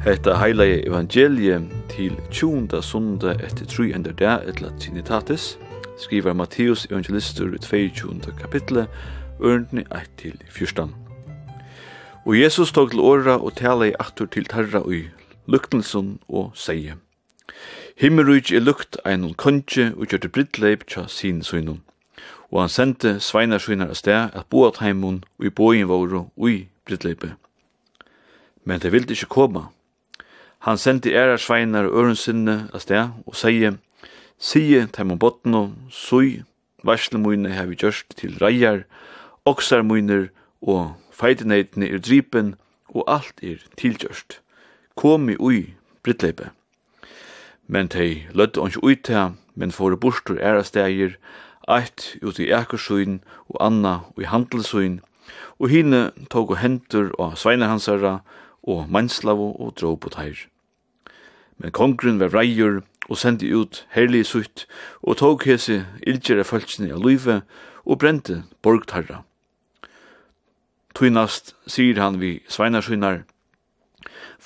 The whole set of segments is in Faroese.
Hetta heilige evangelie til 20. sunda etter 3. ender der etla latinitatis, skriver Matteus evangelistur i 22. kapitlet, ørndni 1 til 14. Og Jesus tog til åra og tala i aktur til tarra ui luktelsen og seie. Himmerujk er lukt ein konje og gjør det brittleip tja sin sunnum. Og han sendte sveinarsynar av sted at boat heimun og i boin våru ui brittleipe. Men det vildi ikkje koma, Han sendi æra sveinar og øren sinne av sted og segi, Sige teimon botten og sui, varslemuine hef vi gjørst til reier, oksarmuiner og feitineitene er dripen og alt er tilgjørst. Komi ui brittleipe. Men tei lødde ons ui tei, men fore bostur æra stegir, eit ut i ekersøyn og anna og i handelsøyn, og hine tog og hentur og sveinar hansara, og mannslavu og drå på teir. Men kongren var reier og sendi ut herlig sutt og tog hese ildgjere følsene av luive og brente borgtarra. Tuinast sier han vi sveinarsynar,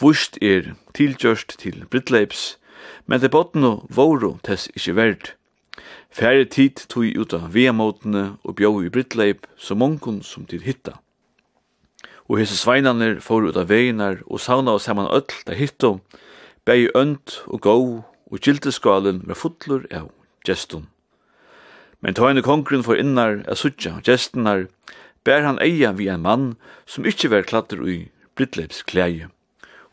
Vust er tilgjørst til brittleips, men det botten voro tess ikkje verd. Færre tid tog ut av veamotene og bjau i brittleip så mongon som til hitta og hese sveinaner fóru ut av veginar og sauna og saman öll da hittum, bægi önd og gó og gildeskalen med fullur av gestum. Men tøyne kongren for innar er suttja gestunar, bær han eia vi en mann som ikkje var klatter ui brittleips klæje.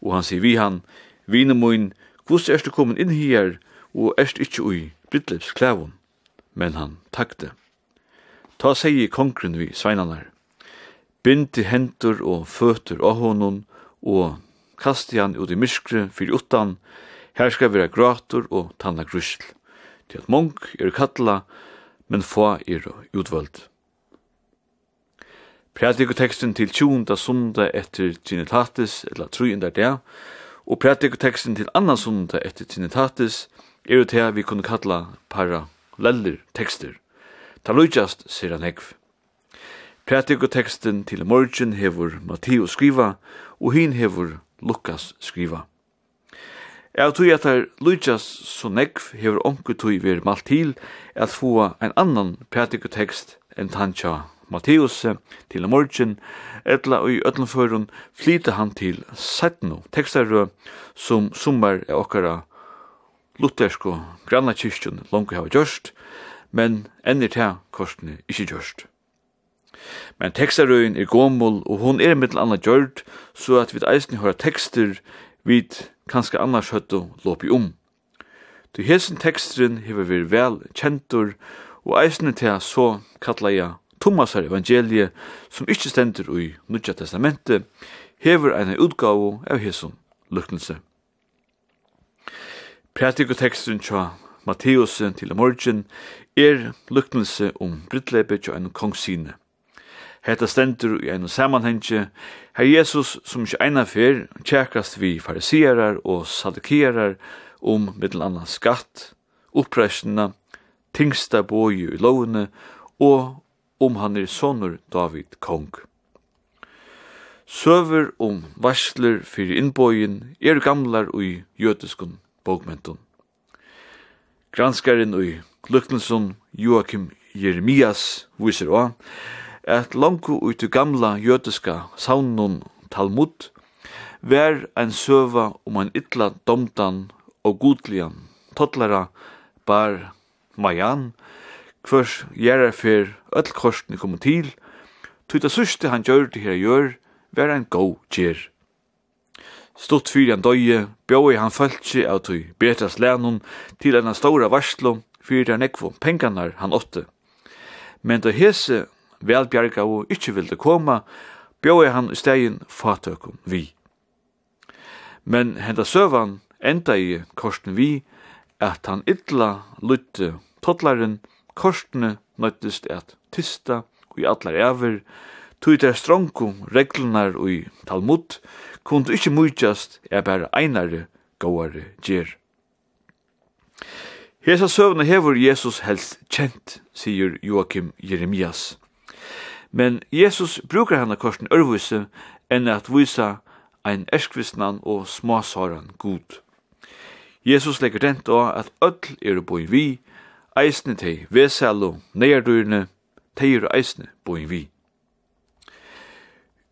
Og han sier vi han, vine moin, hvus erst du komin inn hier og erst ikkje ui brittleps klævun. Men han takte. Ta segi kongren vi sveinanar bindi hendur og føtur av honom, og kasti han ut i myskre fyrir utan, her skal vera grátur og tanna grusl. Til at mong er kalla, men få er utvöld. Prædikuteksten til 20. sunda etter Trinitatis, eller 3. der, og prædikuteksten til annan sunda etter Trinitatis, er jo til vi kunne kalla paralleller tekster. Ta lujast, sier han ekv. Prætikotekstin til morgen hevur Matteus skriva, og hin hevur Lukas skriva. Jeg tror at her Lujas så negv hever onku tui vir malt til at få en annan prætikotekst enn tantja Matteus til morgen, etla og i ötlenførun flyta han til Sætno, tekstarru som summar er okkara luthersko grannakirkjun langt hava gjørst, men ennir til korsne ikkje gjørst. Men tekstarøyen er gommul, og hon er mittel anna gjørd, så at vi eisen høyra tekster vid kanskje annars høttu lopi om. Du hesen teksteren hever vi vel kjentur, og eisen til så kalla jeg Thomasar evangelie, som ikkje stendur i Nudja testamentet, hever eina utgave av hesen luknelse. Pratikoteksteren tja Matteus til morgen er luknelse om brittlepe tja en kongsine. Hetta stendur i ein samanhengi. Her Jesus som ikkje eina fyr, tjekast vi farisierar og saddukerar om mittel annan skatt, oppreisjena, tingsta boi i lovene og om han er sonur David kong. Søver om varsler fyrir innbogin er gamlar ui jødiskun bókmentun. Granskarin ui Gluknelson Joachim Jeremias viser også at langt ut i gamla jødiska saunon Talmud vær ein søva om ein illa domtan og godlian totlara bar Mayan kvørs gjerra fyr öll korsni kom til tuta suste han gjør det her gjør vær ein go gjer Stort fyrir han døye, bjói han fölkje av tui betras lænum til enn stóra varslo fyrir han ekvo penganar han åtte. Men da hese velbjerga og ikkje vilde koma, bjói han i stegin fatøkum vi. Men henda søvan enda i korsten vi, at han illa lutte tottlaren korsene nøttist at tysta og i allar ever, tog der strongu reglunar og i Talmud, kunde ikkje mykjast er bare einare gåare gjer. Hesa søvna hevur Jesus helst kjent, sier Joachim Jeremias. Men Jesus brukar henne korsen ørvise enn at vise ein erskvisnan og småsaran god. Jesus legger dent av at öll er boi vi, eisne tei veselo, neierdyrne, tei er eisne boi vi.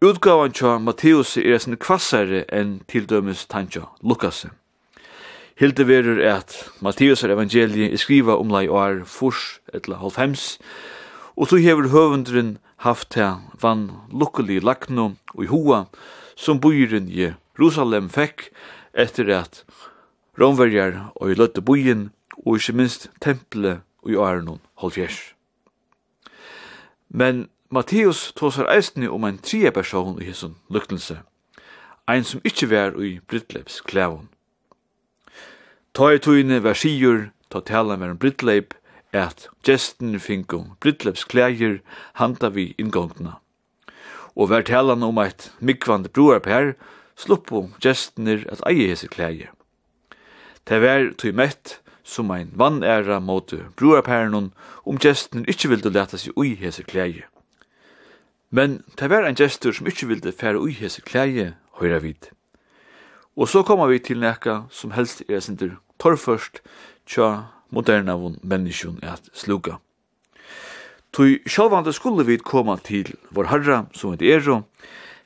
Utgavan tja Matteus er sin kvassare enn tildømes tanja Lukasen. Hilde verur at Matteus er evangeliet er skriva om lai år furs etla halvfems, Og så hever høvendren haft til vann lukkelig lakno og i hoa som byen i Jerusalem fekk etter at romverjar og i løtte byen og ikke minst tempelet og i årenon holdfjers. Men Matteus tåsar eisne om en tria person i hesson lukkelse, ein som ikkje vær i brittleps klævon. Ta i tøyne var sigur, ta tala med en brittleip, at gesten finko brydlepsklæger handa vi inngångna. Og vær talan om eit mikvand bruarpær, sluppo gestenir at eie hese klæger. Det vær tog mett som ein vannæra mot bruarpæren om gesten ikkje vildu leta seg ui hese klæger. Men det vær ein gestur som ikkje vildu fære ui hese klæger, høyra vid. Og så kommer vi til nekka som helst er sindur torrførst tja moderna von människan at sluka. Tui sjálvande skulle vi koma til vår herra, som det er og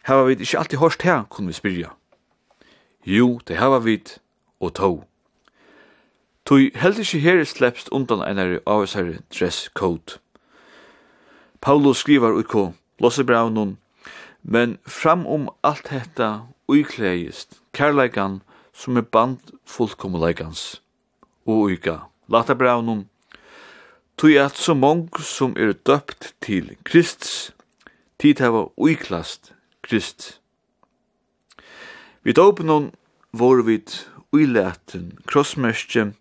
hava vi ikkje alltid hørst her, kunne vi spyrja. Jo, det hava vi og tå. Tui held ikkje her slepst undan einar avsare dress code. Paulus skrivar utko, blåsebraunun, men fram om alt hetta uikleist, kærleikan som er band fullkomleikans, og uika Latabravnum, tui at so mong sum er døpt til Krist, tit hava uiklast Krist. Vi dåpenon vor vit uilaten krossmerskje,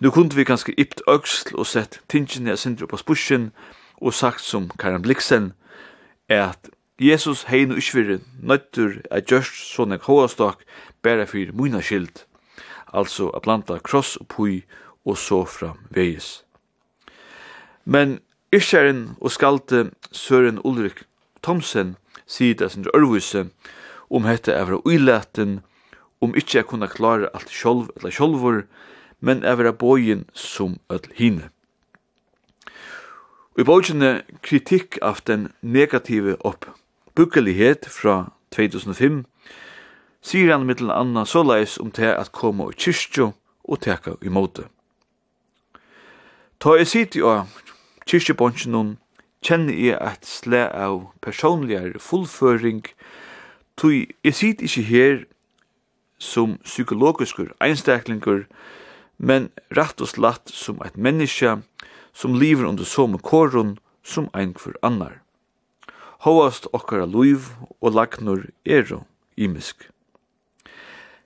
nu kunt vi ganske ypt øksl og sett tingene jeg sindri på spusjen, og sagt som Karan Bliksen, at Jesus hei nu ikkje nøttur a just gjørst sånne håastak bæra fyrir muna skild, altså at blanda kross og pui og så framvegis. Men Ischeren og skalte Søren Ulrik Thomsen sier det sin ørvise om hette er fra uilæten, om ikkje jeg kunne klare alt sjolv eller sjolvor, men er fra bojen som öll hine. Og i bojene kritikk av den negative oppbyggelighet fra 2005 sier han mittel anna såleis om det at koma i kyrkjo og teka i måte. Ta jeg sitter jo kyrkjebåndsen om kjenner jeg et sle av personligere fullføring, tog jeg sitter ikke her som psykologiskur einstaklingur, men rett og slett som et menneske som lever under somme korun som ein for annar. Håast okkara luiv og lagnur jo imisk.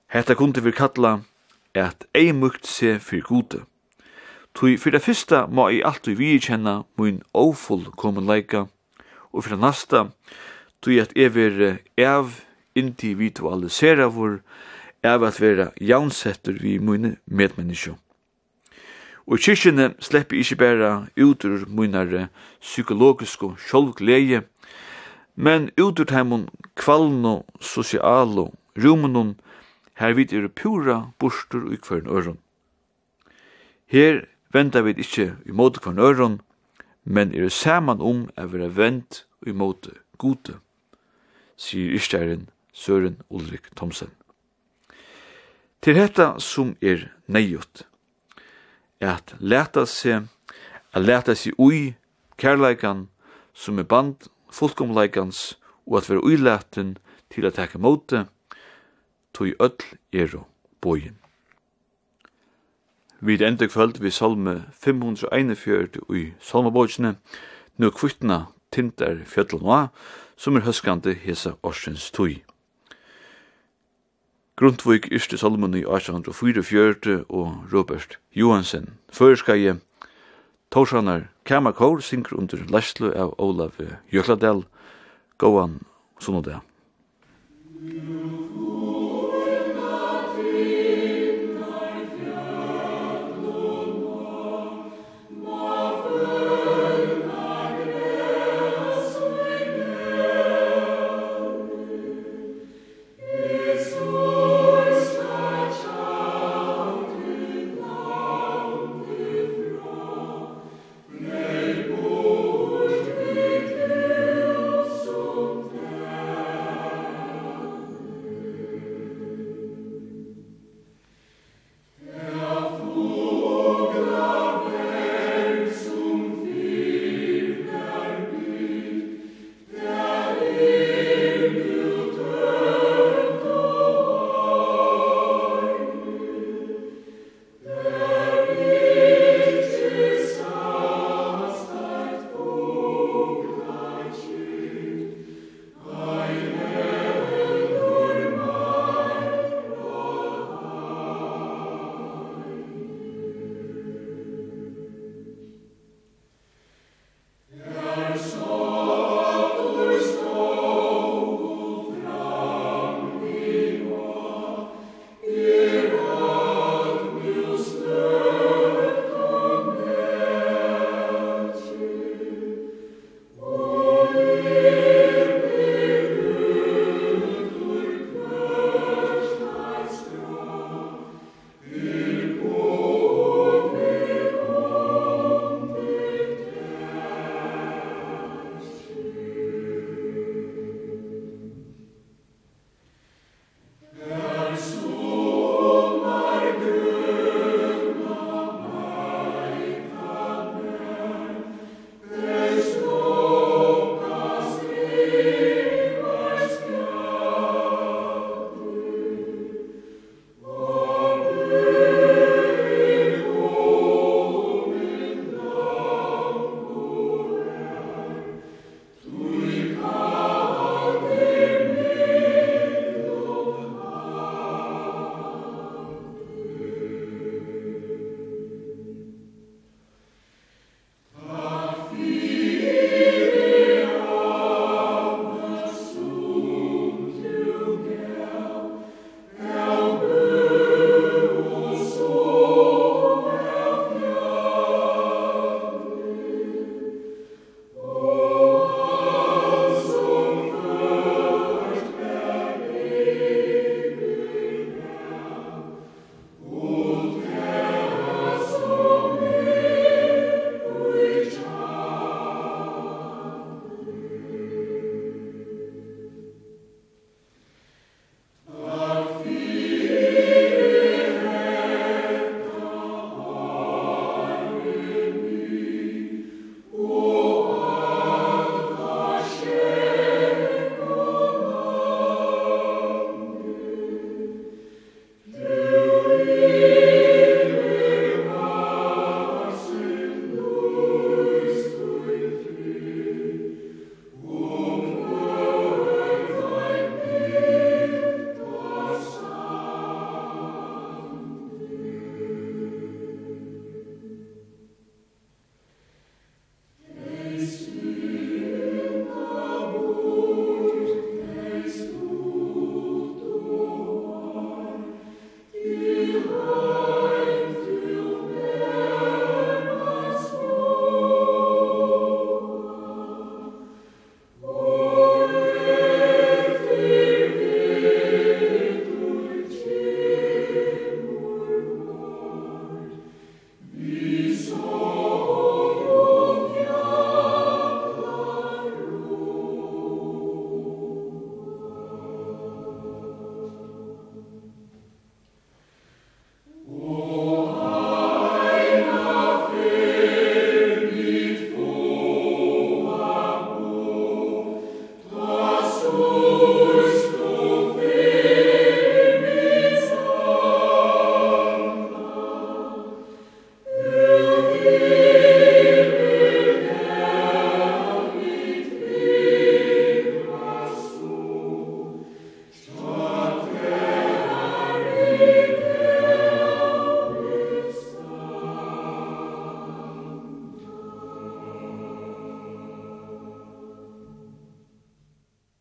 Hetta kunde vi kalla at ei mukt se fyrir gode. Tui fyrir det fyrsta må jeg alltid mun min ofull kommunleika, og fyrir det nasta, tui at jeg vil ev individualisera vår, ev at vera jaunsetter vi mun medmennesko. Og kyrkjene sleppi ikkje bæra utur munare psykologiske sjolvgleie, men utur heimun kvalno, sosialo, rumunun her vidt er pura borster og ikvern øron. Her venda vi ikkje imot kvarn øron, men er saman om a vera vend imot gode, sier Ishtæren Søren Ulrik Thomsen. Til hetta som er neiot, er at leta seg, at leta seg ui kærleikan som er band fullkomleikans og at vera uilaten til at teka måte, tog öll ero bojen. Vi er enda kvöld vi salme 541 i salmebåkene, nu kvittna tintar fjöllunga, som er høskande hesa årsens tui. Grundtvig yrste salmen i 1844 og Robert Johansen, føreskaje, Torsanar Kamakor synker under Læslu av Olav Jökladel, Gåan Sunnodea. Thank